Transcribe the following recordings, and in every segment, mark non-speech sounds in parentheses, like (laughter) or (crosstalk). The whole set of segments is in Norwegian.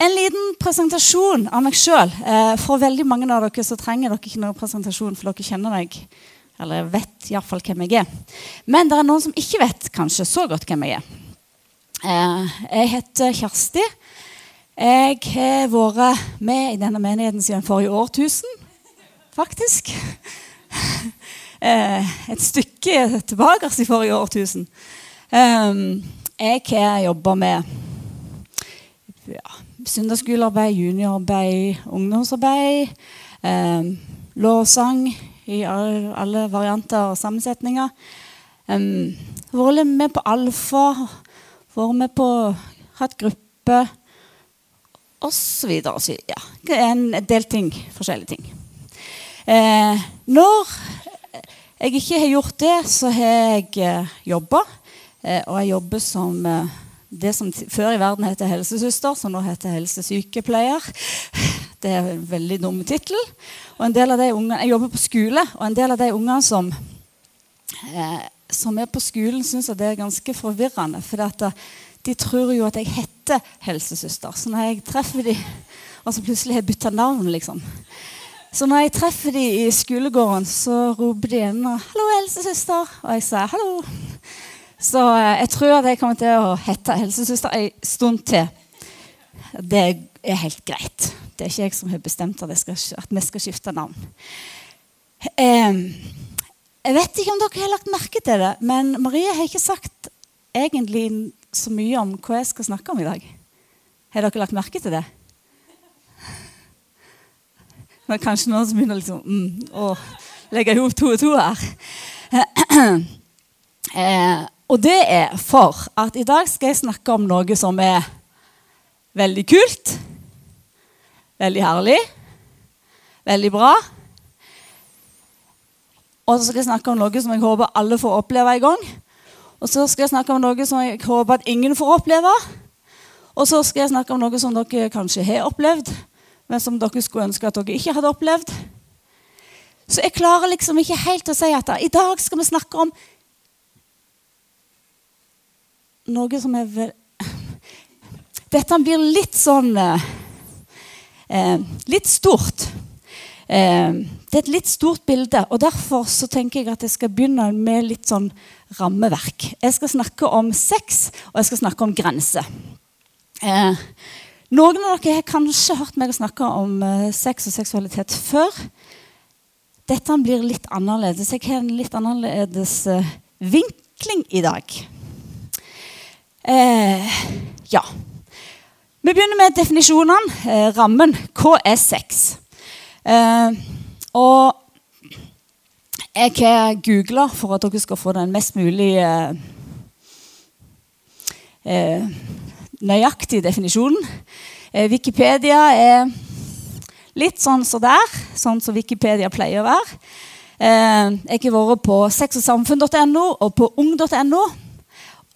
en liten presentasjon av meg sjøl. Eh, for veldig mange av dere så trenger dere ikke noen presentasjon, for dere kjenner meg. Eller vet iallfall hvem jeg er. Men det er noen som ikke vet kanskje så godt hvem jeg er. Eh, jeg heter Kjersti. Jeg har vært med i denne menigheten siden forrige årtusen, faktisk. (laughs) Eh, et stykke tilbake i forrige årtusen. Eh, jeg har jobba med ja, søndagsskolearbeid, juniorarbeid, ungdomsarbeid. Eh, lovsang i alle, varianter og sammensetninger. Um, vært med på Alfa, vært med på hatt gruppe osv. Ja, en del ting, forskjellige ting. Eh, når jeg ikke har gjort det, så har jeg eh, jobba. Eh, og jeg jobber som eh, det som før i verden heter helsesøster, som nå heter helsesykepleier. Det er en veldig dum tittel. Jeg jobber på skole, og en del av de ungene som, eh, som er på skolen, syns det er ganske forvirrende. For eh, de tror jo at jeg heter helsesøster. Så når jeg treffer dem, og så plutselig har jeg bytta navn, liksom. Så når jeg treffer dem i skolegården, så roper de ennå 'Hallo, helsesøster'. Og jeg sier 'hallo'. Så eh, jeg tror at jeg kommer til å hete helsesøster en stund til. Det er helt greit. Det er ikke jeg som har bestemt at, skal, at vi skal skifte navn. jeg vet ikke om dere har lagt merke til det, men Marie har ikke sagt egentlig så mye om hva jeg skal snakke om i dag. Har dere lagt merke til det? Det er kanskje noen som begynner liksom, mm, å legge i hop to og to her. (clears throat) Eh, og det er for at i dag skal jeg snakke om noe som er veldig kult, veldig herlig, veldig bra. Og så skal jeg snakke om noe som jeg håper alle får oppleve en gang. Og så skal jeg snakke om noe som jeg håper at ingen får oppleve. Og så skal jeg snakke om noe som dere kanskje har opplevd, men som dere skulle ønske at dere ikke hadde opplevd. Så jeg klarer liksom ikke helt å si at i dag skal vi snakke om noe som er vel Dette blir litt sånn eh, eh, Litt stort. Eh, det er et litt stort bilde, og derfor så tenker jeg at jeg skal begynne med litt sånn rammeverk. Jeg skal snakke om sex, og jeg skal snakke om grenser. Eh, noen av dere har kanskje hørt meg snakke om eh, sex og seksualitet før. Dette blir litt annerledes. Jeg har en litt annerledes eh, vinkling i dag. Eh, ja. Vi begynner med definisjonene. Eh, rammen. Hva er sex? Eh, og jeg har googla for at dere skal få den mest mulig eh, eh, nøyaktige definisjonen. Eh, Wikipedia er litt sånn som så der, sånn som Wikipedia pleier å være. jeg har vært på sexogsamfunn.no og på ung.no.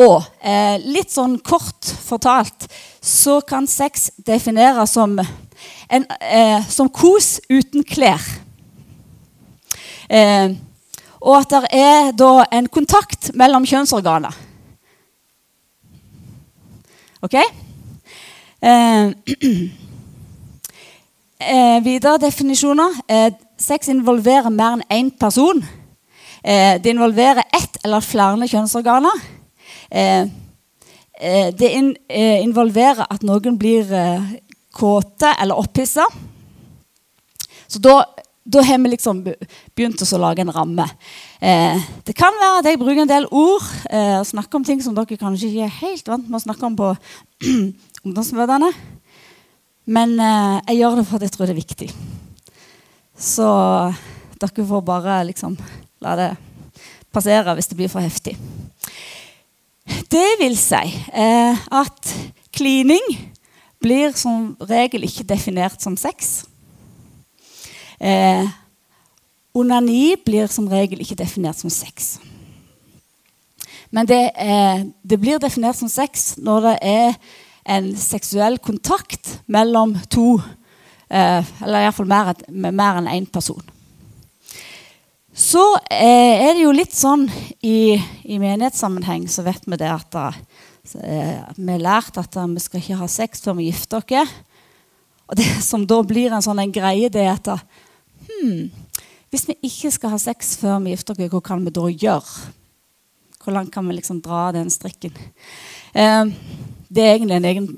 Og eh, litt sånn kort fortalt så kan sex defineres som, en, eh, som kos uten klær. Eh, og at det er da en kontakt mellom kjønnsorganer. OK? Eh, (clears throat) eh, videre definisjoner. Eh, sex involverer mer enn én person. det involverer ett eller flere kjønnsorganer. Eh, eh, det in, eh, involverer at noen blir kåte eller opphissa. Så da, da har vi liksom begynt å lage en ramme. Eh, det kan være at jeg bruker en del ord eh, og snakker om ting som dere kanskje ikke er helt vant med å snakke om på (clears throat) ungdomsmøtene. Men eh, jeg gjør det fordi jeg tror det er viktig. Så dere får bare liksom la det passere hvis det blir for heftig. Det vil si eh, at klining blir som regel ikke definert som sex. Eh, onani blir som regel ikke definert som sex. Men det, eh, det blir definert som sex når det er en seksuell kontakt mellom to eh, Eller iallfall mer, mer enn én person. Så eh, er det jo litt sånn i, i menighetssammenheng så vet vi det at da, eh, vi har lært at da, vi skal ikke ha sex før vi gifter oss. Og det som da blir en sånn en greie, det er at hmm, hvis vi ikke skal ha sex før vi gifter oss, hva kan vi da gjøre? Hvor langt kan vi liksom dra den strikken? Eh, det er egentlig en egen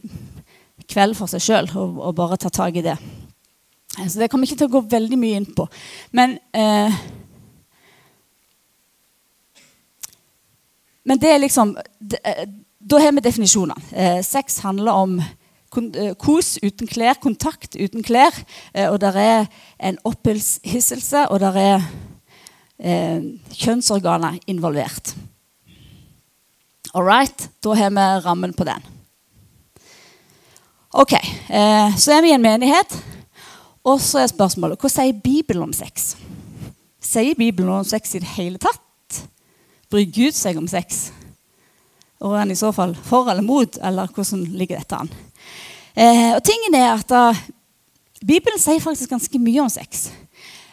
kveld for seg sjøl å bare ta tak i det. Eh, så det kommer ikke til å gå veldig mye inn på. Men eh, Men det er liksom eh, Da har vi definisjoner. Eh, sex handler om eh, kos uten klær, kontakt uten klær. Og det er en opphisselse, og det er eh, kjønnsorganer involvert. All right, da har vi rammen på den. Ok, Så er vi i en menighet. Og så er spørsmålet hva sier Bibelen om sex? Sier Bibelen om sex i det hele tatt? Bryr Gud seg om sex? Og er han i så fall for eller mot, eller hvordan ligger dette an? Eh, og tingen er at uh, Bibelen sier faktisk ganske mye om sex.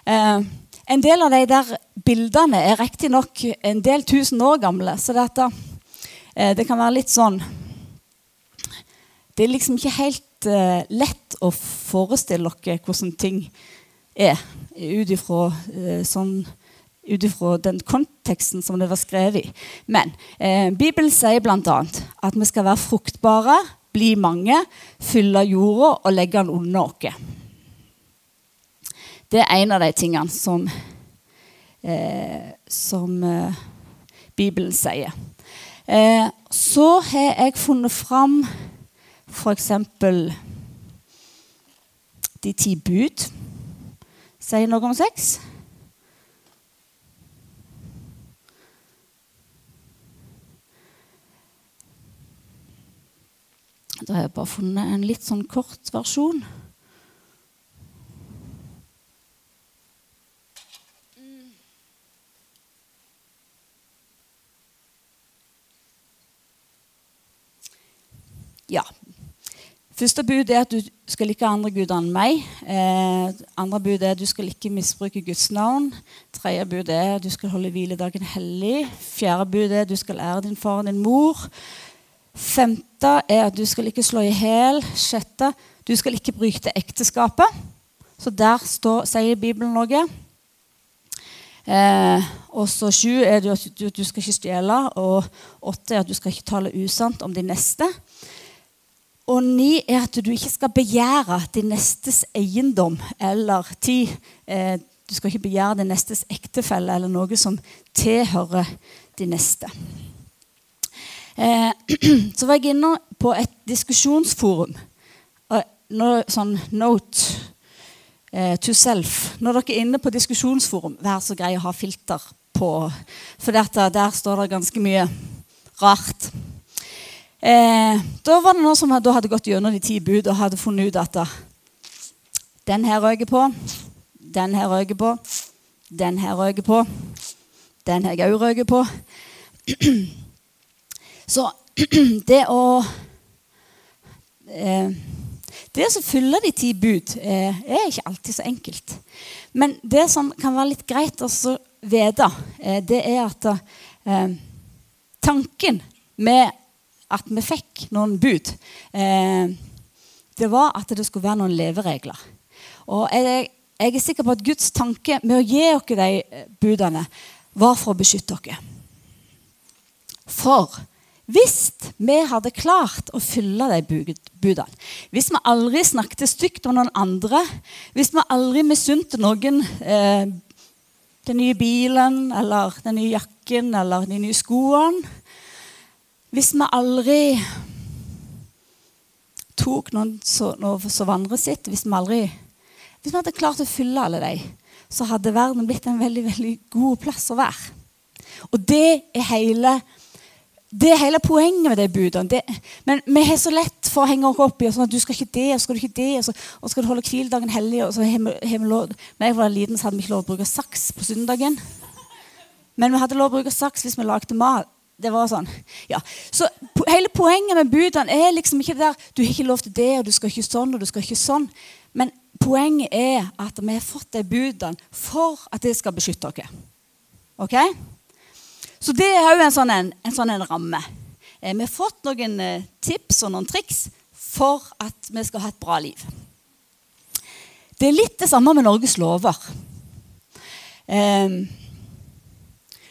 Eh, en del av de der bildene er riktignok en del tusen år gamle, så dette, eh, det kan være litt sånn Det er liksom ikke helt eh, lett å forestille dere hvordan ting er ut ifra eh, sånn ut ifra den konteksten som det var skrevet i. Men eh, Bibelen sier bl.a. at vi skal være fruktbare, bli mange, fylle jorda og legge den under oss. Det er en av de tingene som, eh, som eh, Bibelen sier. Eh, så har jeg funnet fram f.eks. de ti bud. Sier noe om sex. Da har jeg bare funnet en litt sånn kort versjon. Ja. Første bud er at du skal like andre guder enn meg. Eh, andre bud er at du skal ikke misbruke Guds navn. Tredje bud er at du skal holde hviledagen hellig. Fjerde bud er at du skal ære din far og din mor. Femte er at du skal ikke slå i hjel. Sjette du skal ikke bryte ekteskapet. Så der står, sier Bibelen noe. Eh, og så sju er at du, du skal ikke stjele. Og åtte er at du skal ikke tale usant om de neste. Og ni er at du ikke skal begjære din nestes eiendom eller ti Eh, du skal ikke begjære din nestes ektefelle eller noe som tilhører de neste. Eh, (clears throat) så var jeg inne på et diskusjonsforum. Nå, sånn note eh, to self. Når dere er inne på diskusjonsforum, vær så grei å ha filter på. For der står det ganske mye rart. Eh, da var det noen som hadde gått gjennom de ti bud og hadde funnet ut at den her røyker på, den her røyker på, den her røyker på, den her òg røyker på. (clears throat) Så (clears throat) det å eh, Det å fylle de ti bud eh, er ikke alltid så enkelt. Men det som kan være litt greit å vite, eh, det er at tanken med at vi fikk noen bud, det var at det skulle være noen leveregler. Og jeg, er sikker på at Guds tanke med å gi oss de budene var for å beskytte oss. For hvis vi hadde klart å fylle de budene, hvis vi aldri snakket stygt om noen andre, hvis vi aldri misunte noen eh, den nye bilen eller den nye jakken eller de nye skoene Hvis vi aldri tok noen så, vandret sitt hvis vi, aldri, hvis vi hadde klart å fylle alle de, så hadde verden blitt en veldig, veldig god plass å være. Og det er hele det er hele poenget med de budene. Det, men vi har så lett for å henge oss opp i sånn at du skal ikke det, og skal du ikke det, og så, og skal du holde hviledagen hellig. og så har vi, lov, Når jeg var liten, så hadde vi ikke lov å bruke saks på søndagen. Men vi hadde lov å bruke saks hvis vi lagde mat. Det var sånn. Ja. Så po Hele poenget med budene er liksom ikke det der du har ikke lov til det, og du skal ikke sånn, og du skal ikke sånn. Men poenget er at vi har fått de budene for at det skal beskytte oss. Okay? Så det er òg en, sånn en, en, sånn en ramme. eh, vi har fått noen eh, tips og noen triks for at vi skal ha et bra liv. Det er litt det samme med Norges lover. Eh,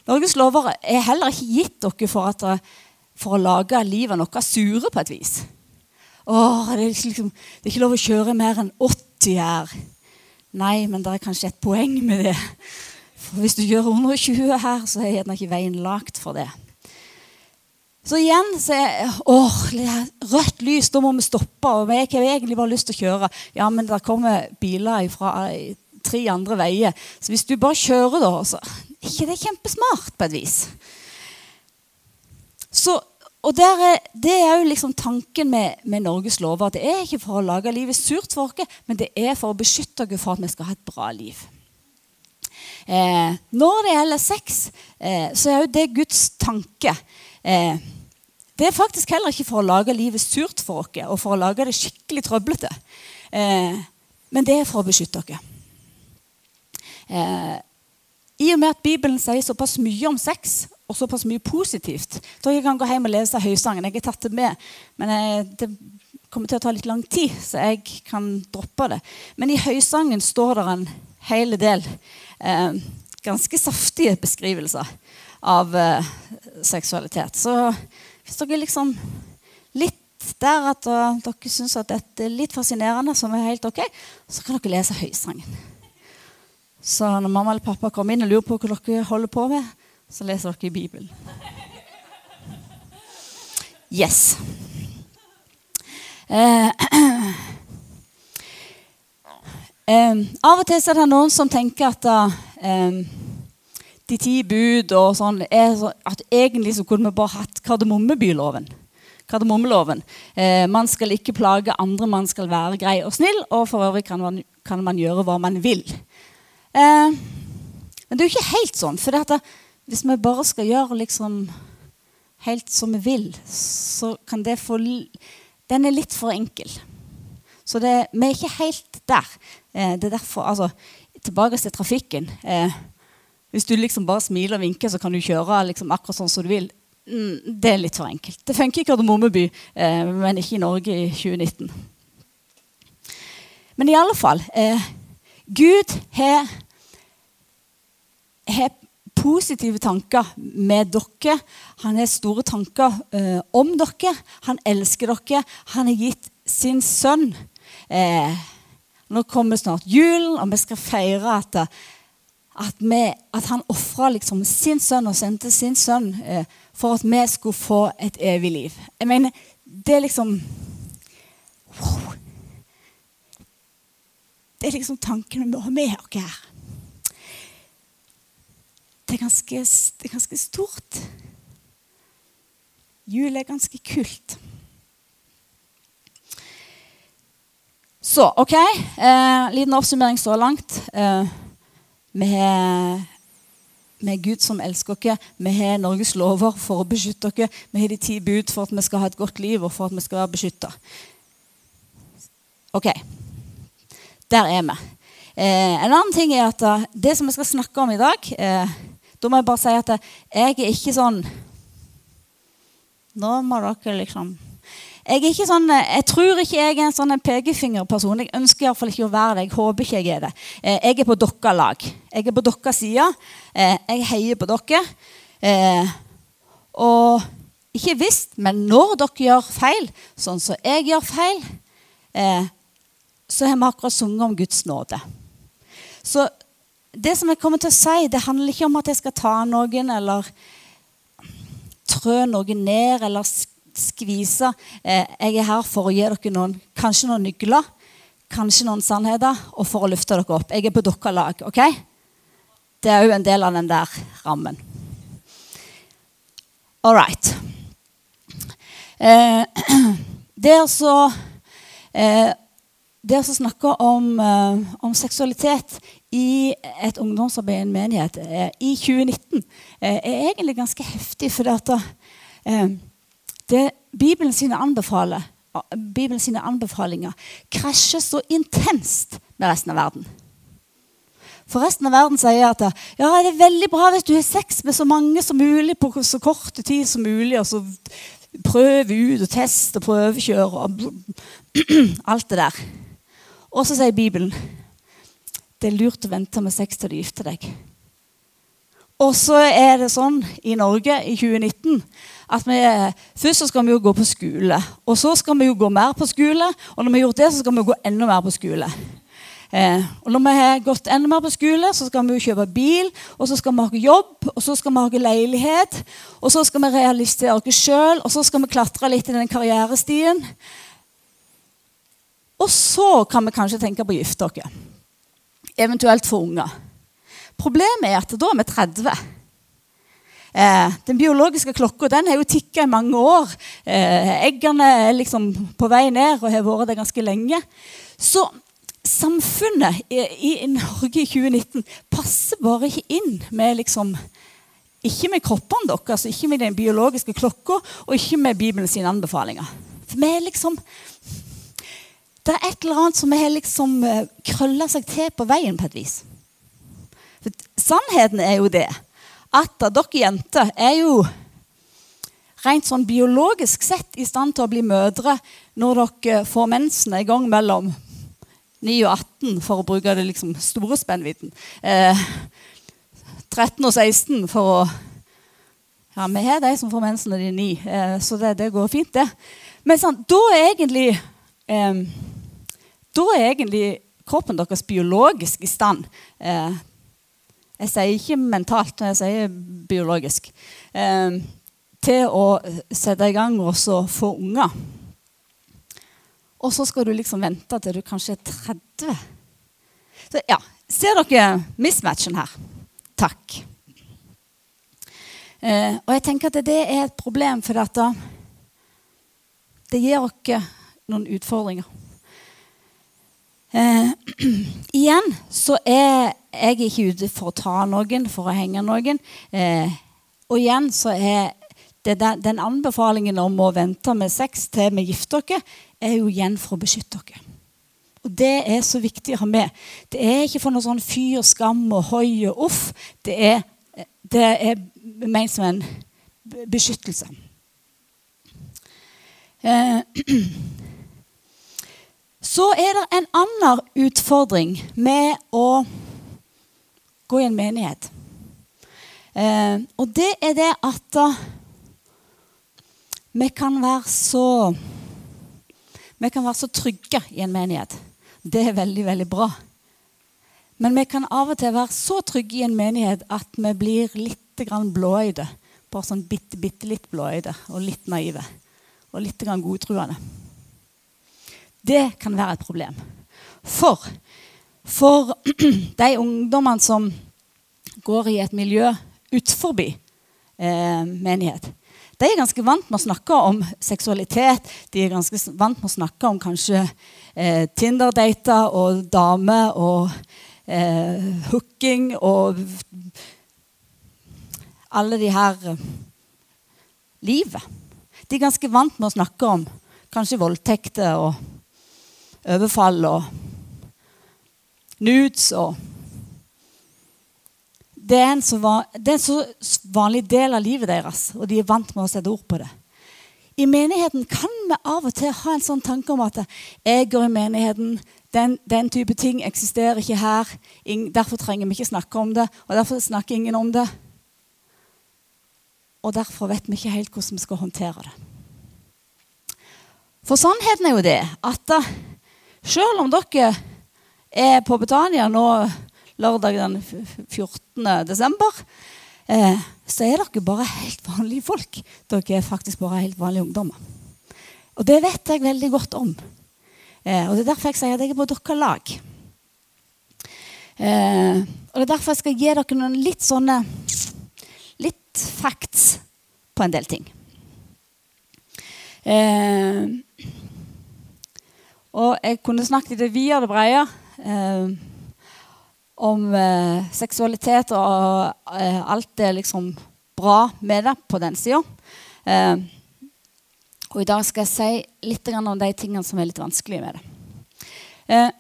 Norges lover er heller ikke gitt dere for, at, for å lage livet noe sure på et vis. Åh, det, er liksom, det er ikke lov å kjøre mer enn 80 her. Nei, men det er kanskje et poeng med det. Hvis du gjør 120 her, så er gjerne ikke veien lagt for det. Så igjen så er åh, rødt lys, da må vi stoppe. og Jeg har egentlig bare lyst til å kjøre. Ja, men der kommer biler fra tre andre veier. Så hvis du bare kjører, da så er ikke det kjempesmart på et vis. Så, og er, Det er jo liksom tanken med, med, Norges lover. Det er ikke for å lage livet surt for oss, men det er for å beskytte oss for at vi skal ha et bra liv. Eh, når det gjelder sex, eh, så er jo det Guds tanke. Eh, det er faktisk heller ikke for å lage livet surt for oss og for å lage det skikkelig trøblete. Eh, men det er for å beskytte oss. Eh, I og med at Bibelen sier såpass mye om sex og såpass mye positivt så Jeg kan gå hjem og lese Høysangen. Jeg har tatt det med. Men jeg, det kommer til å ta litt lang tid, så jeg kan droppe det. Men i Høysangen står det en hel del eh, ganske saftige beskrivelser av eh, seksualitet. Så hvis dere liksom litt der at uh, dere syns at dette er litt fascinerende, som er helt ok, så kan dere lese Høysangen. Så når mamma eller pappa kommer inn og lurer på hva dere holder på med, så leser dere i Bibelen. Yes. Eh, (clears throat) eh, av og til er det noen som tenker at eh, de ti bud og sånn er at egentlig så kunne vi bare hatt kardemommebyloven. Kardemommeloven. Eh, man skal ikke plage andre, man skal være grei og snill, og for øvrig kan man, kan man gjøre hva man vil. Eh, men det er jo ikke helt sånn. For det, hvis vi bare skal gjøre liksom helt som vi vil, så kan det få Den er litt for enkel. Så det, vi er ikke helt der. Eh, det er derfor, altså, Tilbake til trafikken. Eh, hvis du liksom bare smiler og vinker, så kan du kjøre liksom akkurat sånn som du vil. Mm, det er litt for enkelt. Det funker i Kardemommeby, eh, men ikke i Norge i 2019. Men i alle fall Gud har, har positive tanker med dere. Han har store tanker eh, om dere. Han elsker dere. Han har gitt sin sønn. Eh, nå kommer snart julen, og vi skal feire at, at, vi, at han ofra liksom sin sønn og sendte sin sønn eh, for at vi skulle få et evig liv. Jeg mener, det er liksom wow. Det er liksom tankene vi må ha med oss her. Det er, ganske, det er ganske stort. Jul er ganske kult. Så OK. Eh, liten oppsummering så langt. Eh, vi med Gud som elsker oss. Vi har Norges lover for å beskytte oss. Vi har de ti bud for at vi skal ha et godt liv og for at vi skal være beskytta. Ok, der er vi. Eh, en annen ting er at uh, det som vi skal snakke om i dag eh, Da må jeg bare si at uh, jeg er ikke sånn Nå må dere liksom jeg, sånn, eh, jeg tror ikke jeg er en sånn pekefingerperson. Jeg ønsker iallfall ikke å være det. Jeg håper ikke jeg er det. Eh, jeg er på deres lag. Jeg er på deres side. Eh, jeg heier på dere. Og ikke visst, men når dere gjør feil, sånn som jeg gjør feil, så har vi akkurat sunget om Guds nåde. Så det som jeg kommer til å si, det handler ikke om at jeg skal ta noen eller trø noen ned eller skvise. Eh, jeg er her for å gi dere noen, kanskje noen nøkler, kanskje noen sannheter, og for å løfte dere opp. Jeg er på deres lag. ok? Det er òg en del av den der rammen. All right. Eh, (clears throat) det å så eh, om, uh, om, seksualitet i et ungdomsarbeid i en menighet i 2019 uh, er egentlig ganske heftig. For det, det Bibelen sine, Bibelen sine anbefalinger krasjer så intenst med resten av verden. For resten av verden sier at ja, det er veldig bra hvis du har sex med så mange som mulig på så kort tid som mulig. og så prøve ut og teste og prøvekjøre og (clears throat) alt det der. Og så sier Bibelen det er lurt å vente med sex til du gifter deg. Og så er det sånn i Norge i 2019 at vi, først så skal vi jo gå på skole. Og så skal vi jo gå mer på skole, og når vi har gjort det, så skal vi gå enda mer på skole. Eh, og når vi har gått enda mer på skole, så skal vi jo kjøpe bil, og så skal vi ha jobb, og så skal vi ha leilighet, og så skal vi realisere oss sjøl, og så skal vi klatre litt i den karrierestien. Og så kan vi kanskje tenke på å gifte oss. Eventuelt få unger. Problemet er at da er vi 30. Eh, den biologiske klokka den har jo tikka i mange år. Eh, eggene er liksom på vei ned og har vært det ganske lenge. Så samfunnet i, i, Norge i 2019 passer bare ikke inn med liksom Ikke med kroppene deres, ikke med den biologiske klokka, og ikke med Bibelens anbefalinger. For vi er liksom Det er et eller annet som har liksom eh, krølla seg til på veien på et vis. For sannheten er jo det at dere jenter er jo rent sånn biologisk sett i stand til å bli mødre når dere får mensen i gang mellom 9 og 18, for å bruke det liksom store spennvidden. Eh, 13 og 16 for å Ja, vi har de som får mensen når de er 9, eh, så det, det, går fint, det. Men sånn, da er egentlig eh, Da er egentlig kroppen deres biologisk i stand eh, jeg sier ikke mentalt, men jeg sier biologisk. Eh, til å sette i gang og så få unger. Og så skal du liksom vente til du kanskje er 30. Så ja, Ser dere mismatchen her? Takk. Eh, og jeg tenker at det er et problem, for dette, det gir oss noen utfordringer. Eh, (clears throat) igjen så er jeg ikke ute for å ta noen, for å henge noen. Eh, og igjen så er den, den, anbefalingen om å vente med sex til vi gifter dere, er jo igjen for å beskytte dere. Og Det er så viktig å ha med. Det er ikke for noe sånn fyr, skam og hoi og uff. Det er, det er ment som en beskyttelse. Eh, (clears throat) så er det en annen utfordring med å gå i en menighet. Eh, og det er det at uh, vi kan være så Vi kan være så trygge i en menighet. Det er veldig, veldig bra. Men vi kan av og til være så trygge i en menighet at vi blir litt blåøyde. Bare sånn bitte, bitte litt blåøyde og litt naive. Og litt godtruende. Det kan være et problem. For for (clears throat) de ungdommene som går i et miljø utenfor eh, menighet, de er ganske vant med å snakke om seksualitet. De er ganske vant med å snakke om kanskje eh, Tinder-dater og damer og eh, hooking og alle de her eh, livet. De er ganske vant med å snakke om kanskje voldtekter og overfall og nudes og det er, en så vanlig del av livet deres, og de er vant med å sette ord på det. I menigheten kan vi av og til ha en sånn tanke om at jeg går i menigheten, den, den type ting eksisterer ikke her. derfor trenger vi ikke snakke om det, og derfor snakker ingen om det. Og derfor vet vi ikke helt hvordan vi skal håndtere det. For sannheten er jo det at selv om dere er på Betania nå lørdag den 14. desember, eh, så er dere bare helt vanlige folk. Dere er faktisk bare helt vanlige ungdommer. Og det vet jeg veldig godt om. Eh, og Det er derfor jeg sier at jeg er på deres lag. Eh, og Det er derfor jeg skal gi dere noen litt sånne litt facts på en del ting. Eh, og jeg kunne snakket i det vide og det brede eh, om eh, seksualitet og eh, alt det liksom bra med det på den sida. Eh, og i dag skal jeg si litt om de tingene som er litt vanskelige med det. Eh,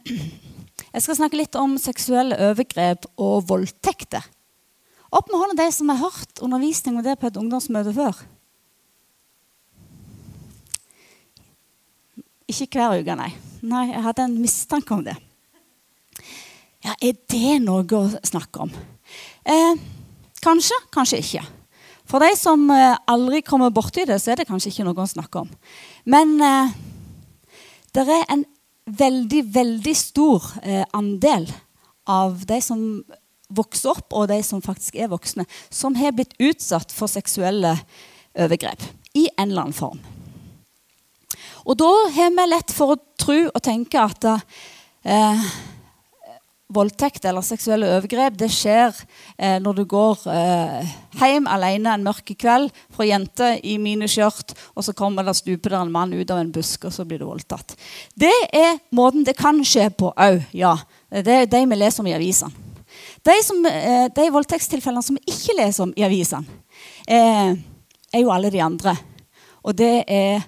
jeg skal snakke litt om seksuelle overgrep og voldtekter. Opp med hånda de som har hørt undervisning om det på et ungdomsmøte før. Ikke hver uke, nei. Nei, Jeg hadde en mistanke om det. Ja, Er det noe å snakke om? Eh, kanskje, kanskje ikke. For de som eh, aldri kommer borti det, så er det kanskje ikke noe å snakke om. Men eh, det er en veldig, veldig stor eh, andel av de som vokser opp, og de som faktisk er voksne, som har blitt utsatt for seksuelle overgrep i en eller annen form. Og da har vi lett for å tro og tenke at eh, voldtekt eller seksuelle overgrep det skjer eh, når du går eh, hjem alene en mørk kveld fra jente i miniskjørt, og så kommer det stuper der en mann ut av en busk, og så blir du voldtatt. Det er måten det kan skje på òg, ja. Det er de vi leser om i avisene. De, som, eh, de voldtektstilfellene som vi ikke leser om i avisene, eh, er jo alle de andre. Og det er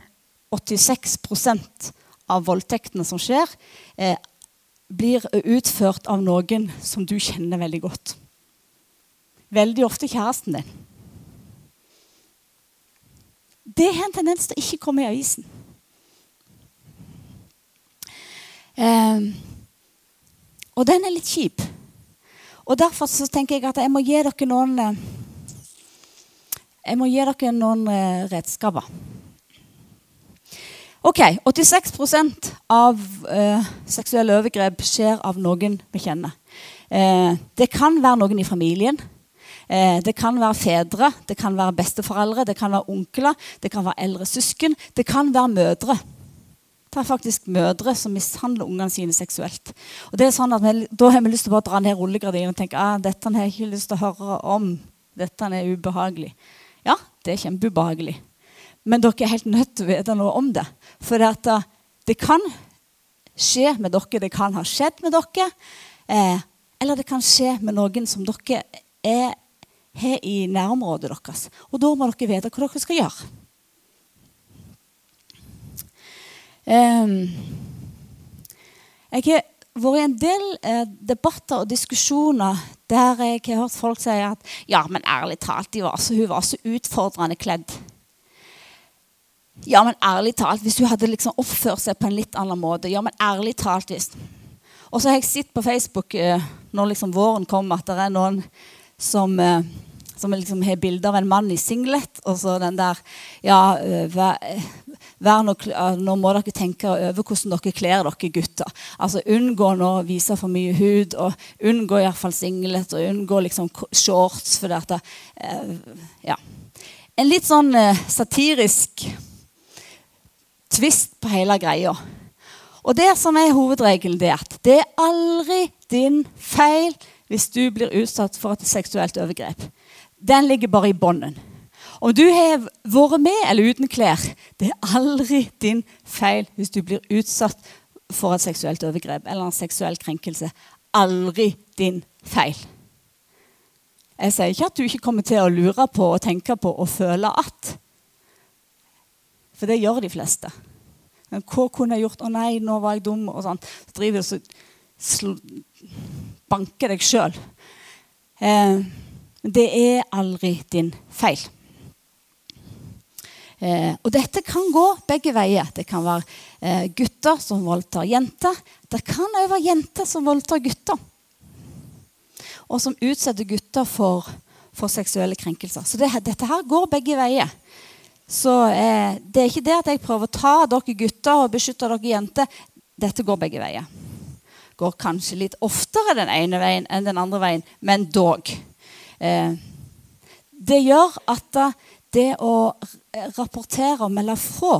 86% av voldtektene som skjer, eh, blir utført av noen som du kjenner veldig godt. Veldig ofte kjæresten din. Det har en tendens til å ikke komme i avisen. Eh, og den er litt kjip. Og Derfor så tenker jeg at jeg må gi dere noen eh, Jeg må gi dere noen eh, redskaper. Ok, 86 av eh, seksuelle overgrep skjer av noen vi kjenner. Eh, det kan være noen i familien. Eh, det kan være fedre, det kan være besteforeldre, det kan være onkler, det kan være eldre søsken. Det kan være mødre. Det er faktisk mødre som mishandler ungene sine seksuelt. Og det er sånn at vi, Da har vi lyst til å bare dra ned rullegardinen og tenke ah, dette har jeg ikke lyst til å høre om. Dette er ubehagelig. Ja, det er kjempeubehagelig. Men dere er helt nødt til å vite noe om det. For det, det kan skje med dere, det kan ha skjedd med dere. Eh, eller det kan skje med noen som dere er, har i nærområdet deres. Og da må dere vite hva dere skal gjøre. Eh, jeg har vært i en del eh, debatter og diskusjoner der jeg har hørt folk si at ja, men ærlig talt, var så, hun var så utfordrende kledd. Ja, men ærlig talt, hvis hun hadde liksom oppført seg på en litt annen måte Ja, men ærlig talt hvis Og så har jeg sett på Facebook eh, når liksom våren kommer, at det er noen som, eh, som liksom har bilde av en mann i singlet, og så den der Ja, eh, vær, vær nå, nå, må dere tenke over hvordan dere kler dere gutter. Altså Unngå nå å vise for mye hud, og unngå iallfall singlet, og unngå liksom shorts. for dette, ja. En litt sånn satirisk tvist på hele greia. Og det som er hovedregelen, det er at det er aldri din feil hvis du blir utsatt for et seksuelt overgrep. Den ligger bare i bånden. Om du har vært med eller uten klær, det er aldri din feil hvis du blir utsatt for et seksuelt overgrep eller en seksuell krenkelse. Aldri din feil. Jeg sier ikke at du ikke kommer til å lure på og tenke på og føle at. For det gjør de fleste. Men hva kunne jeg gjort? 'Å nei, nå var jeg dum.' og sånn. Så driver du og banker deg sjøl. Eh, det er aldri din feil. Eh, og dette kan gå begge veier. Det kan være eh, gutter som voldtar jenter. Det kan òg være jenter som voldtar gutter. Og som utsetter gutter for, for seksuelle krenkelser. Så det, dette her går begge veier. Så eh, det er ikke det at jeg prøver å ta dere gutter og beskytte dere jenter. Dette går begge veier. Går kanskje litt oftere den ene veien enn den andre veien, men dog. Eh, det gjør at det å rapportere og melde fra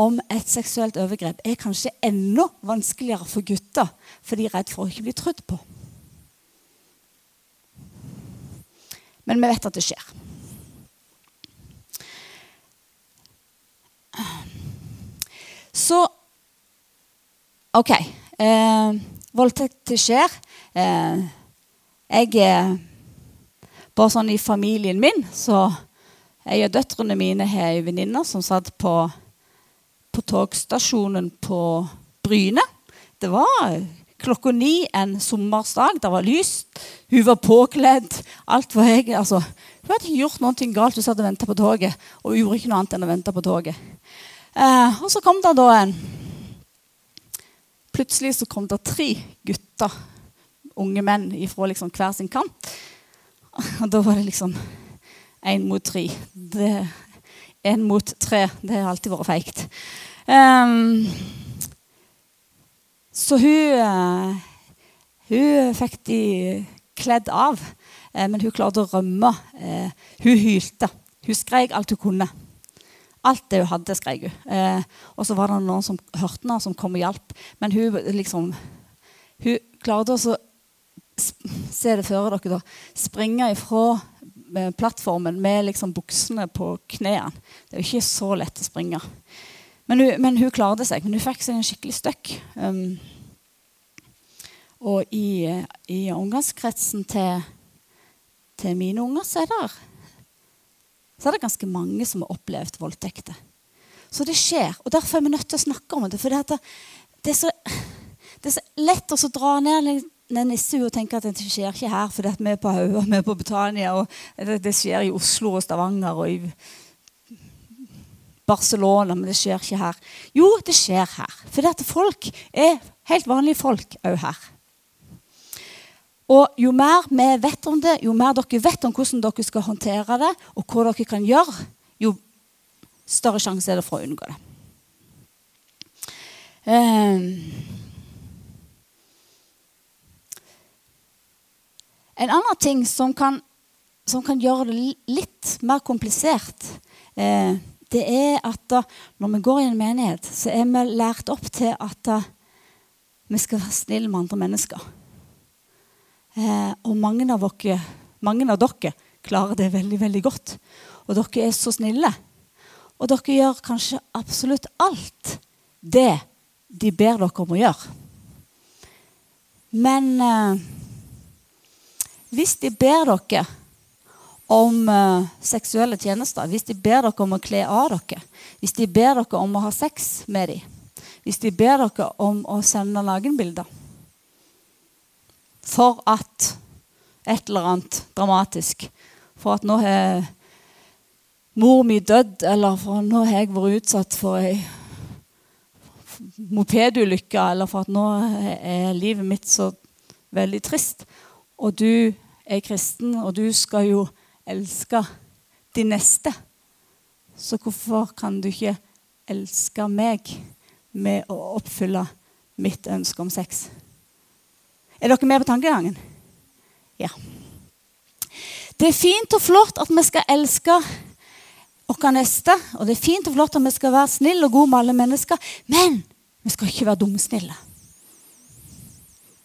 om et seksuelt overgrep er kanskje enda vanskeligere for gutter, for de er redd for å ikke bli trudd på. Men vi vet at det skjer. Så OK. Eh, voldtekt skjer. Eh, jeg er Bare sånn i familien min så Jeg og døtrene mine har ei venninne som satt på, på togstasjonen på Bryne. Det var klokka ni en sommersdag. Det var lyst. Hun var påkledd. Alt var jeg, altså, Hun hadde ikke gjort noe galt. Hun satt og venta på toget. Og hun gjorde ikke noe annet enn å vente på toget. Eh, og så kom det da en plutselig så kom det tre gutter, unge menn, fra liksom hver sin kant. Og da var det liksom én mot tre. Én mot tre. Det har alltid vært feigt. Um, så hun, uh, hun fikk de kledd av, uh, men hun klarte å rømme. Uh, hun hylte. Hun skreik alt hun kunne. Alt det hun hadde, skrek hun. Eh, og så var det noen som hørte henne, som kom og hjalp. Men hun liksom Hun klarte å se det før dere, da. Springe ifra eh, plattformen med liksom buksene på knærne. Det er jo ikke så lett å springe. Men hun, men hun klarte seg. Men hun fikk seg en skikkelig støkk. Um, og i, i omgangskretsen til, til mine unger så er det så er det ganske mange som har opplevd voldtekter. Så det skjer. Og derfor er vi nødt til å snakke om det. For det, er, så, det er, så, lett å dra ned den nissehue og tenke at det skjer ikke her fordi vi er på Hauga, vi er på Betania, og det, det, skjer i Oslo og Stavanger og i Barcelona, men det skjer ikke her. Jo, det skjer her. For folk er helt vanlige folk òg her. Og jo mer vi vet om det, jo mer dere vet om hvordan dere skal håndtere det, og hva dere kan gjøre, jo større sjanse er det for å unngå det. Um, en annen ting som kan, som kan, gjøre det litt mer komplisert, eh, det er at når vi går i en menighet, så er vi lært opp til at vi skal være snille med andre mennesker. Eh, og mange av, dere, mange av dere klarer det veldig, veldig godt. Og dere er så snille. Og dere gjør kanskje absolutt alt det de ber dere om å gjøre. Men eh, hvis de ber dere om eh, seksuelle tjenester, hvis de ber dere om å kle av dere, hvis de ber dere om å ha sex med dem, hvis de ber dere om å sende nakenbilder for at et eller annet dramatisk. For at nå har mor mi dødd, eller for nå har jeg vært utsatt for ei mopedulykke, eller for at nå er livet mitt så veldig trist. Og du er kristen, og du skal jo elske de neste. Så hvorfor kan du ikke elske meg med å oppfylle mitt ønske om sex? Er dere med på tankegangen? Ja. Det er fint og flott at vi skal elske vår neste. Og det er fint og flott at vi skal være snille og gode med alle mennesker. Men vi skal ikke være dumsnille.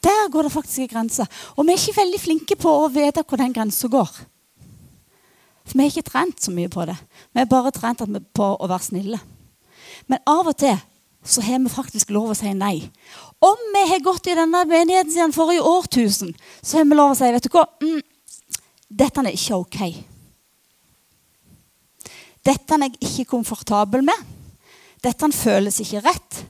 Der går det faktisk en grense. Og vi er ikke veldig flinke på å vite hvor den grensa går. For vi har ikke trent så mye på det. Vi har bare trent på å være snille. Men av og til så har vi faktisk lov å si nei. Om vi har gått i denne menigheten siden forrige årtusen, så har vi lov å si vet du hva, mm, dette er ikke ok. Dette er jeg ikke komfortabel med. Dette føles ikke rett.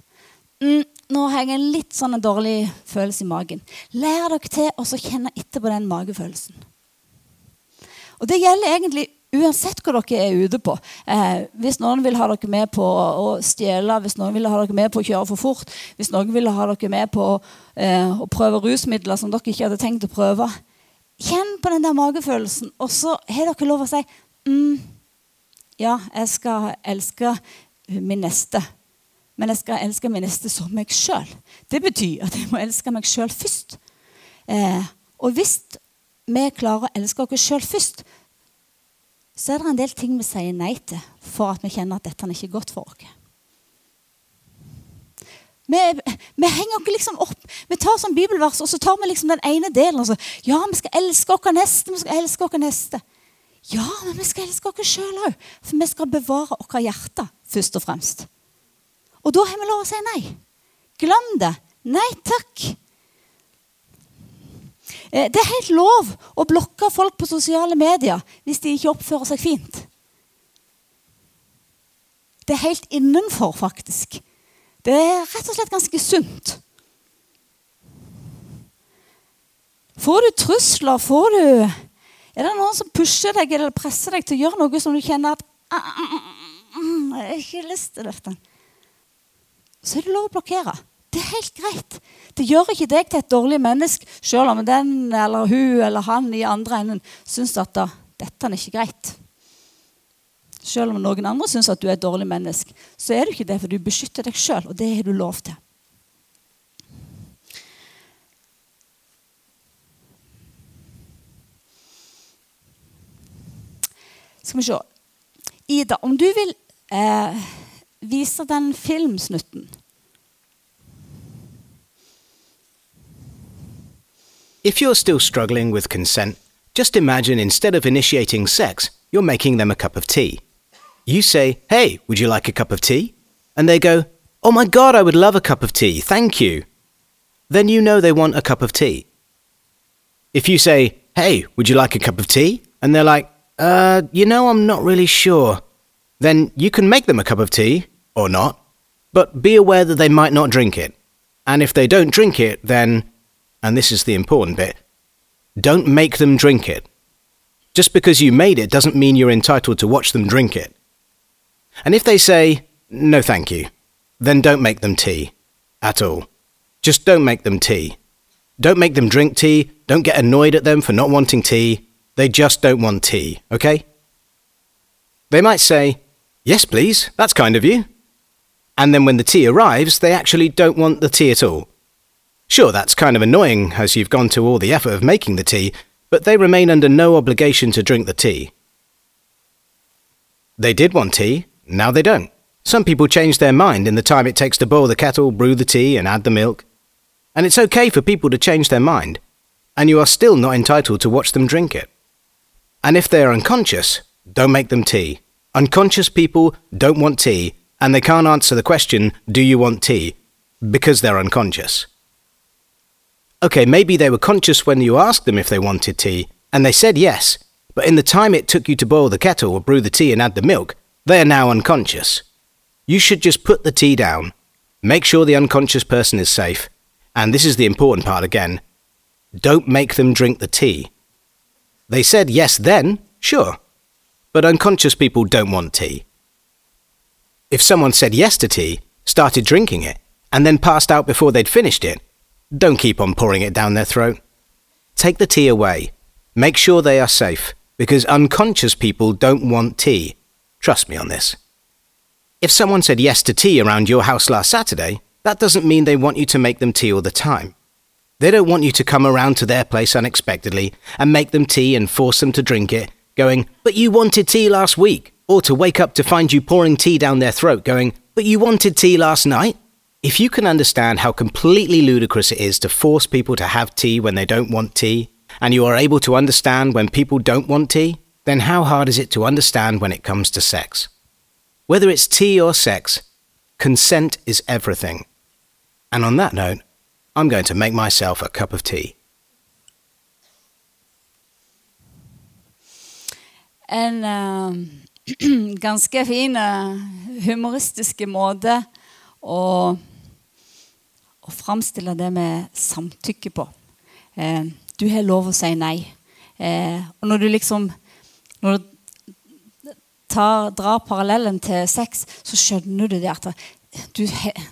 Mm, nå har jeg en litt sånn dårlig følelse i magen. Lær dere til å kjenne etter på den magefølelsen. Og Det gjelder egentlig Uansett hva dere er ute på. Eh, hvis noen vil ha dere med på å stjele, hvis noen vil ha dere med på å kjøre for fort, hvis noen vil ha dere med på eh, å prøve rusmidler som dere ikke hadde tenkt å prøve Kjenn på den der magefølelsen, og så har dere lov å si mm, Ja, jeg skal elske min neste, men jeg skal elske min neste som meg sjøl. Det betyr at jeg må elske meg sjøl først. Eh, og hvis vi klarer å elske oss sjøl først, så er det en del ting vi sier nei til for at vi kjenner at dette er ikke godt for oss. Vi, vi, henger ikke liksom opp. Vi tar sånn bibelvers og så tar vi liksom den ene delen. Og ja, vi skal elske oss neste. vi skal elske oss neste. Ja, men vi skal elske oss sjøl òg. For vi skal bevare vårt hjerte først og fremst. Og da har vi lov å si nei. Glem det. Nei takk. Eh, det er helt lov å blokke folk på sosiale medier hvis de ikke oppfører seg fint. Det er helt innenfor, faktisk. Det er rett og slett ganske sunt. Får du trusler, får du Er det noen som pusher deg eller presser deg til å gjøre noe som du kjenner at ah, ah, ah, Jeg har ikke lyst til dette. Så er det lov å blokkere. Det er helt greit. Det gjør ikke deg til et dårlig menneske, selv om den eller hun eller han i andre enden syns at da, dette er ikke greit. Selv om noen andre syns at du er et dårlig menneske, så er du ikke det, for du beskytter deg sjøl, og det har du lov til. Skal vi se Ida, om du vil eh, vise den filmsnutten If you're still struggling with consent, just imagine instead of initiating sex, you're making them a cup of tea. You say, Hey, would you like a cup of tea? And they go, Oh my god, I would love a cup of tea, thank you. Then you know they want a cup of tea. If you say, Hey, would you like a cup of tea? And they're like, Uh, you know, I'm not really sure. Then you can make them a cup of tea, or not, but be aware that they might not drink it. And if they don't drink it, then, and this is the important bit, don't make them drink it. Just because you made it doesn't mean you're entitled to watch them drink it. And if they say, no thank you, then don't make them tea. At all. Just don't make them tea. Don't make them drink tea, don't get annoyed at them for not wanting tea. They just don't want tea, okay? They might say, Yes, please, that's kind of you. And then when the tea arrives, they actually don't want the tea at all. Sure, that's kind of annoying as you've gone to all the effort of making the tea, but they remain under no obligation to drink the tea. They did want tea, now they don't. Some people change their mind in the time it takes to boil the kettle, brew the tea, and add the milk. And it's okay for people to change their mind, and you are still not entitled to watch them drink it. And if they are unconscious, don't make them tea. Unconscious people don't want tea, and they can't answer the question, Do you want tea? because they're unconscious. Okay, maybe they were conscious when you asked them if they wanted tea, and they said yes, but in the time it took you to boil the kettle or brew the tea and add the milk, they are now unconscious. You should just put the tea down, make sure the unconscious person is safe, and this is the important part again don't make them drink the tea. They said yes then, sure, but unconscious people don't want tea. If someone said yes to tea, started drinking it, and then passed out before they'd finished it, don't keep on pouring it down their throat. Take the tea away. Make sure they are safe, because unconscious people don't want tea. Trust me on this. If someone said yes to tea around your house last Saturday, that doesn't mean they want you to make them tea all the time. They don't want you to come around to their place unexpectedly and make them tea and force them to drink it, going, But you wanted tea last week. Or to wake up to find you pouring tea down their throat, going, But you wanted tea last night. If you can understand how completely ludicrous it is to force people to have tea when they don't want tea, and you are able to understand when people don't want tea, then how hard is it to understand when it comes to sex? Whether it's tea or sex, consent is everything. And on that note, I'm going to make myself a cup of tea. En eh, (clears throat) ganske fin eh, humoristisk måte å, å framstille det med samtykke på. Eh, du har lov å si nei. Eh, og når du liksom Når du tar, drar parallellen til sex, så skjønner du det at du,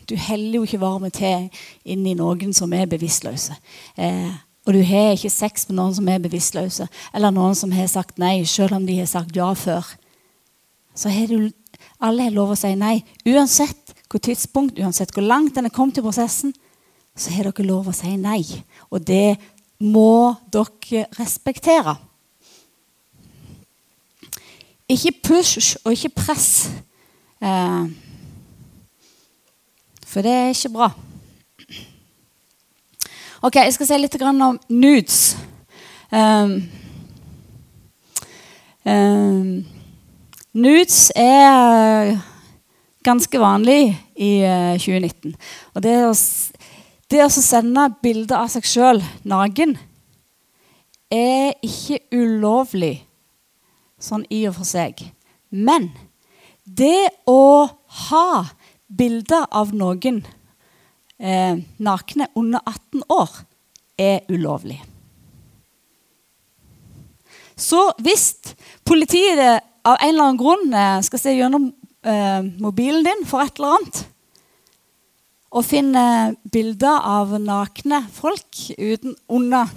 du heller jo ikke varme til inn i noen som er bevisstløse. Eh, og du har ikke sex med noen som er bevisstløse, eller noen som har sagt nei, selv om de har sagt ja før. Så har du, alle har lov å si nei. Uansett hvor tidspunkt, uansett hvor langt en er kommet i prosessen, så har dere lov å si nei. Og det må dere respektere. Ikke push og ikke press. Eh, for det er ikke bra. Ok, Jeg skal si litt om nudes. Um, um, nudes er ganske vanlig i eh, 2019. Og det det å sende bilder av seg sjøl naken er ikke ulovlig sånn i og for seg. Men det å ha bilder av noen eh, nakne under 18 år er ulovlig. Så hvis politiet av en eller annen grunn eh, skal se gjennom eh, mobilen din for et eller annet, og finner bilder av nakne folk uten, under,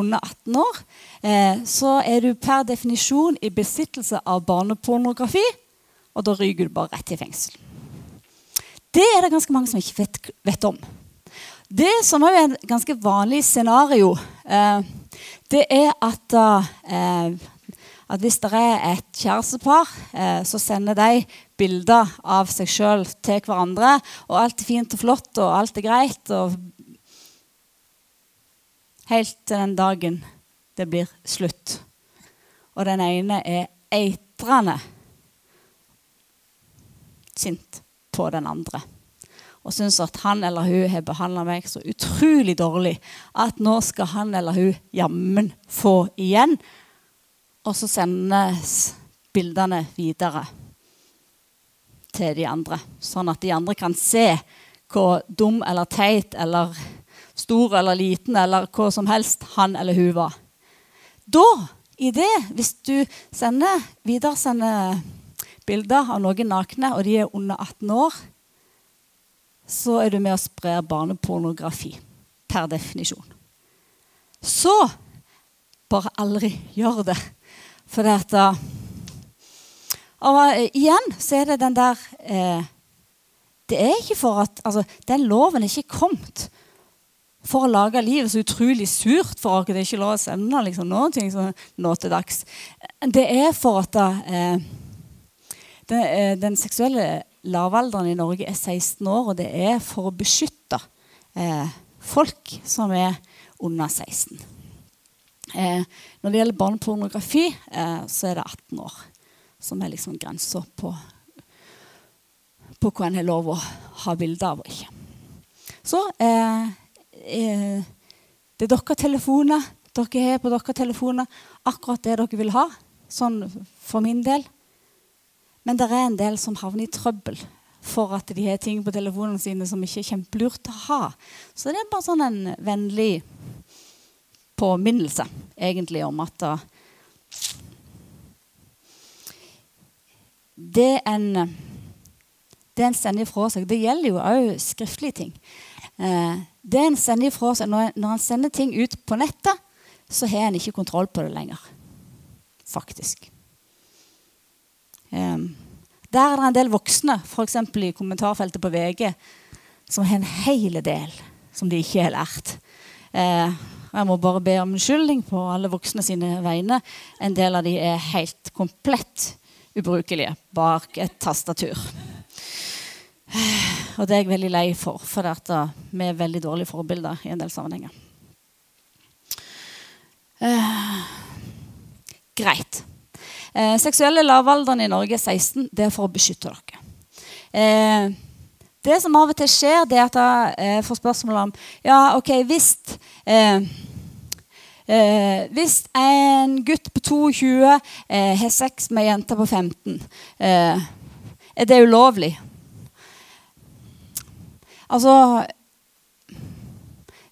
under 18 år, eh, så er du per definisjon i besittelse av barnepornografi, og da ryker du bare rett i fengsel. Det er det ganske mange som ikke vet, vet om. Det som er et ganske vanlig scenario, eh, det er at eh, at hvis det er et kjærestepar, eh, så sender de bilder av seg sjøl til hverandre. Og alt er fint og flott, og alt er greit. Og helt til den dagen det blir slutt. Og den ene er eitrende sint på den andre. Og syns at han eller hun har behandla meg så utrolig dårlig at nå skal han eller hun jammen få igjen og så sendes bildene videre til de andre. Sånn at de andre kan se hvor dum eller teit eller stor eller liten eller hva som helst han eller hun var. Da, i det, hvis du sender, videresender bilder av noen nakne, og de er under 18 år, så er du med og sprer barnepornografi. Per definisjon. Så bare aldri gjør det. For det at og uh, igjen så er det den der eh, Det er ikke for at altså, Den loven er ikke kommet for å lage livet så utrolig surt for oss. Det er ikke lov å sende liksom, noen ting som nå til dags. Det er for at eh, den, eh, den, seksuelle lavalderen i Norge er 16 år, og det er for å beskytte eh, folk som er under 16. Eh, når det gjelder barnepornografi, eh, så er det 18 år som er liksom grensa på, på hva en har lov å ha bilde av og ikke. Så eh, eh, det er deres telefoner. Dere har på deres telefoner akkurat det dere vil ha. Sånn for min del. Men det er en del som havner i trøbbel for at de har ting på telefonene sine som ikke er kjempelurt å ha. Så det er bare sånn en vennlig påminnelse egentlig om at uh, det en det en sender ifra seg Det gjelder jo òg skriftlige ting. Eh, det en sender ifra seg, når, når han sender ting ut på nettet, så har en ikke kontroll på det lenger. Faktisk. Eh, der er det en del voksne, f.eks. i kommentarfeltet på VG, som har en hel del som de ikke har lært. Eh, jeg må bare be om unnskyldning på alle voksne sine vegne. En del av de er helt komplett ubrukelige bak et tastatur. Og det er jeg veldig lei for, for vi er veldig dårlige forbilder i en del sammenhenger. Eh, greit. Eh, seksuelle lavalderen i Norge er 16. Det er for å beskytte dere. Eh, det som av og til skjer, det er at jeg får spørsmål om ja, ok, hvis eh, eh, Hvis en gutt på 22 eh, har sex med ei jente på 15, eh, er det ulovlig? Altså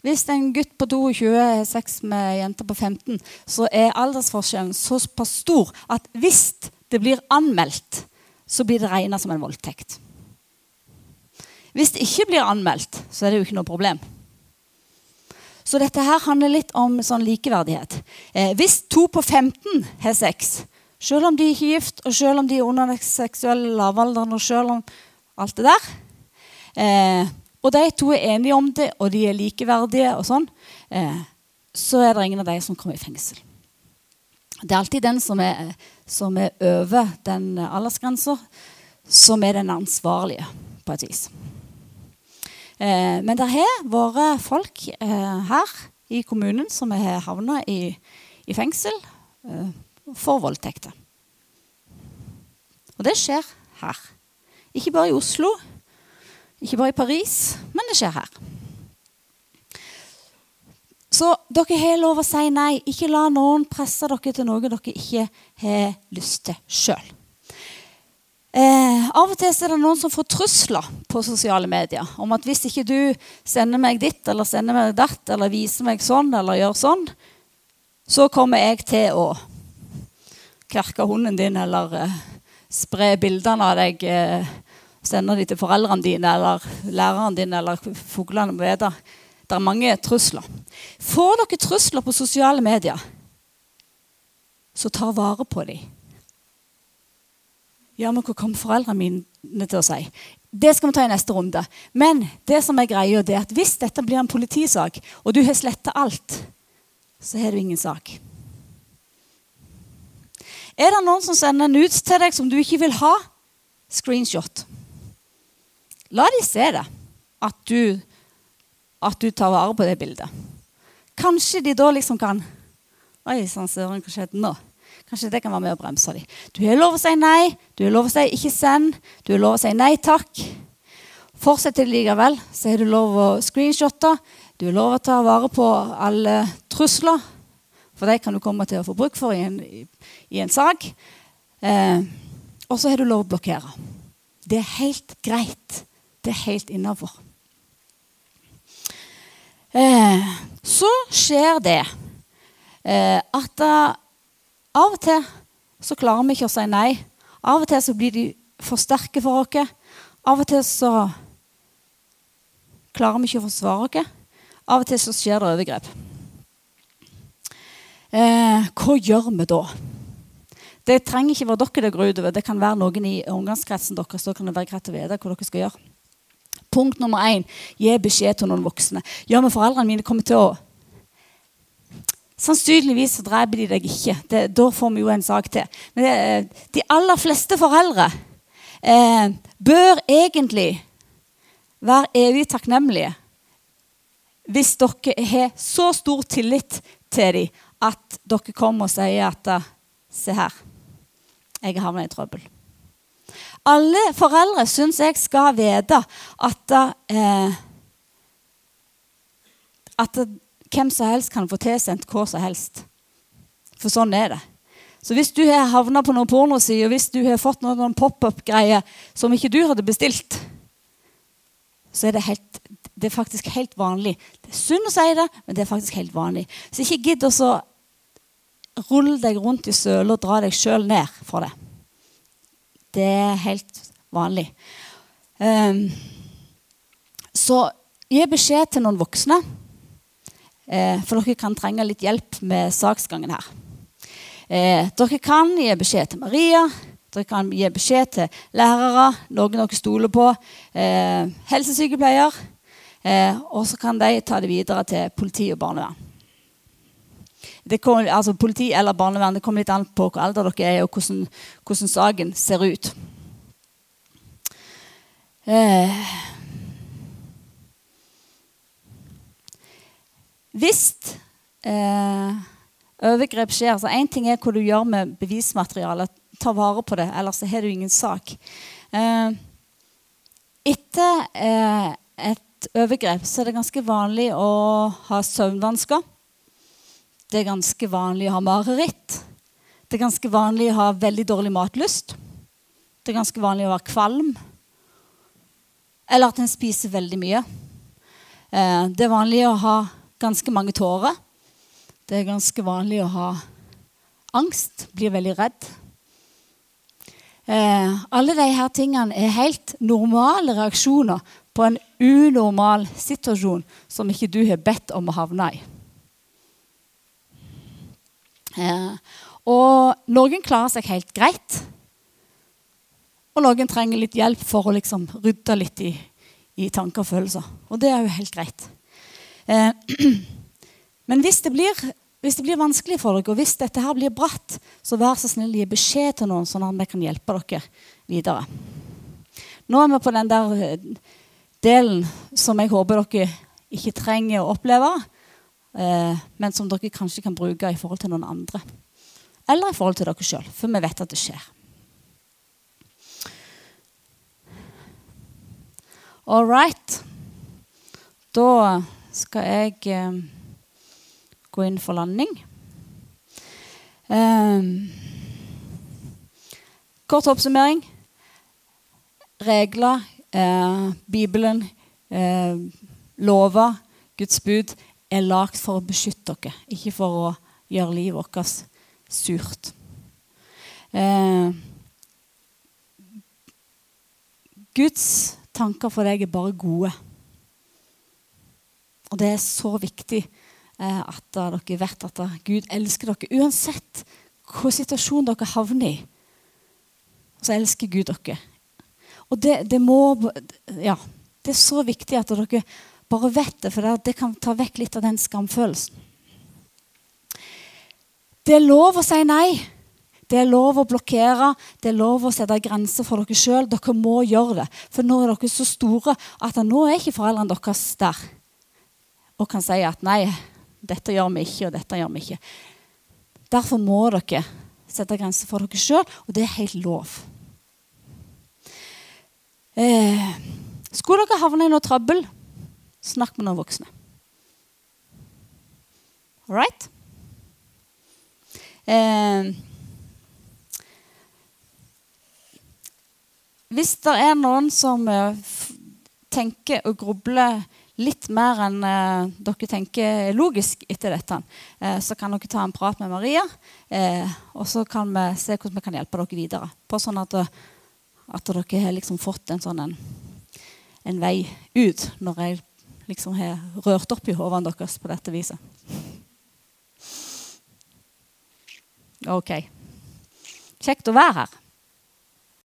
Hvis en gutt på 22 har sex med ei jente på 15, så er aldersforskjellen såpass stor at hvis det blir anmeldt, så blir det regna som en voldtekt. Hvis det ikke blir anmeldt, så er det jo ikke noe problem. Så dette her handler litt om sånn likeverdighet. Eh, hvis to på 15 har sex, selv om de er ikke gift, og selv om de er under den seksuelle lavalderen, og selv om alt det der eh, Og de to er enige om det, og de er likeverdige, og sånn, eh, så er det ingen av de som kommer i fengsel. Det er alltid den som er, som er over den aldersgrensa, som er den ansvarlige, på et vis. Eh, men det har vært folk eh, her i kommunen som har havna i, i, fengsel eh, for voldtekter. Og det skjer her. Ikke bare i Oslo, ikke bare i Paris, men det skjer her. Så dere har lov å si nei. Ikke la noen presse dere til noe dere ikke har lyst til sjøl. Eh, av og til er det noen som får trusler på sosiale medier om at hvis ikke du sender meg ditt eller sender meg datt eller viser meg sånn eller gjør sånn, så kommer jeg til å kverke hunden din eller eh, spre bildene av deg eh, sender de til foreldrene dine eller læreren din eller fuglene må vite. Det er mange trusler. Får dere trusler på sosiale medier, så ta vare på dem. Ja, men hva kommer foreldrene mine til å si? Det skal vi ta i neste runde. Men det som er greia, det er at hvis dette blir en politisak, og du har sletta alt, så har du ingen sak. Er det noen som sender nudes til deg som du ikke vil ha? Screenshot. La de se det, at du, at du tar vare på det bildet. Kanskje de da liksom kan Oi sann, søren, hva skjedde nå? Kanskje det kan være med å bremse dem. Du har lov å si nei, du har lov å si ikke send, du har lov å si nei takk. Fortsetter det likevel, så har du lov å screenshotte. Du har lov å ta vare på alle trusler, for de kan du komme til å få bruk for i en, i en sak. Eh, og så har du lov å blokkere. Det er helt greit. Det er helt innafor. Eh, så skjer det eh, at av og til så klarer vi ikke å si nei. Av og til så blir de for sterke for oss. Av og til så klarer vi ikke å forsvare oss. Av og til så skjer det overgrep. Eh, hva gjør vi da? Det trenger ikke være dere det går utover. Det kan være noen i omgangskretsen deres. Så kan det være greit å vite hva dere skal gjøre. Punkt nummer én gi beskjed til noen voksne. Ja, men foreldrene mine kommer til å Sannsynligvis så dreper de deg ikke. Det, da får vi jo en sak til. Men det, eh, de aller fleste foreldre eh, bør egentlig være evig takknemlige hvis dere har så stor tillit til dem at dere kommer og sier at Se her, jeg har havnet i trøbbel. Alle foreldre syns jeg skal vite at, eh, at hvem som helst kan få tilsendt hva som helst. For sånn er det. Så hvis du har havna på noen pornosider, hvis du har fått noen pop-up-greier som ikke du hadde bestilt, så er det, helt, det er faktisk helt vanlig. Det er synd å si det, men det er faktisk helt vanlig. Så ikke gidd å rulle deg rundt i søla og dra deg sjøl ned for det. Det er helt vanlig. Um, så gi beskjed til noen voksne. Eh, for dere kan trenge litt hjelp med saksgangen her. Eh, dere kan gi beskjed til Maria. Dere kan gi beskjed til lærere, noen dere stoler på, eh, helsesykepleier. og så kan de ta det videre til politi og barnevern. Det kommer, altså politi eller barnevern, det kommer litt an på hvor alder dere er, og hvordan, hvordan saken ser ut. Eh, Hvis eh, overgrep skjer så Én ting er hva du gjør med bevismaterialet. Ta vare på det, ellers har du ingen sak. Eh, etter eh, et overgrep så er det ganske vanlig å ha søvnvansker. Det er ganske vanlig å ha mareritt. Det er ganske vanlig å ha veldig dårlig matlyst. Det er ganske vanlig å være kvalm. Eller at en spiser veldig mye. Eh, det er vanlig å ha ganske mange tårer. Det er ganske vanlig å ha angst, blir veldig redd. Eh, alle disse tingene er helt normale reaksjoner på en unormal situasjon som ikke du har bedt om å havne i. Eh, og noen klarer seg helt greit. Og noen trenger litt hjelp for å liksom rydde litt i, i tanker og følelser. Og det er jo helt greit. Eh, (clears throat) men hvis det, blir, hvis det, blir, vanskelig for dere, og hvis dette her blir bratt, så vær så snill gi beskjed til noen, sånn at vi kan hjelpe dere videre. Nå er vi på den der eh, delen som jeg håper dere ikke trenger å oppleve, eh, men som dere kanskje kan bruke i forhold til noen andre. Eller i forhold til dere sjøl, for vi vet at det skjer. All right. Da skal jeg eh, gå inn for landing. Eh, kort oppsummering. Regler, eh, Bibelen, eh, lover, Guds bud er lagd for å beskytte dere, ikke for å gjøre livet vårt surt. Eh, Guds tanker for deg er bare gode. Og det er så viktig eh, at dere vet at Gud elsker dere. Uansett hvilken situasjon dere havner i, så elsker Gud dere. Og det, det, må Ja, det er så viktig at dere bare vet det, for det kan ta vekk litt av den skamfølelsen. Det er lov å si nei. Det er lov å blokkere, det er lov å sette grenser for dere sjøl. Dere må gjøre det. For nå er dere så store at nå er ikke foreldrene deres der og kan si at nei, dette gjør vi ikke, og dette gjør vi ikke. Derfor må dere sette grenser for dere sjøl, og det er helt lov. Eh, skulle dere havne i noe trøbbel, snakk med noen voksne. All right? Eh, hvis det er noen som eh, tenker og grubler litt mer enn eh, dere tenker logisk etter dette, eh, så kan dere ta en prat med Maria. Eh, og så kan vi se hvordan vi kan hjelpe dere videre. På sånn at, at dere har liksom fått en sånn en, en, vei ut når jeg liksom har rørt opp i hodene deres på dette viset. OK. Kjekt å være her.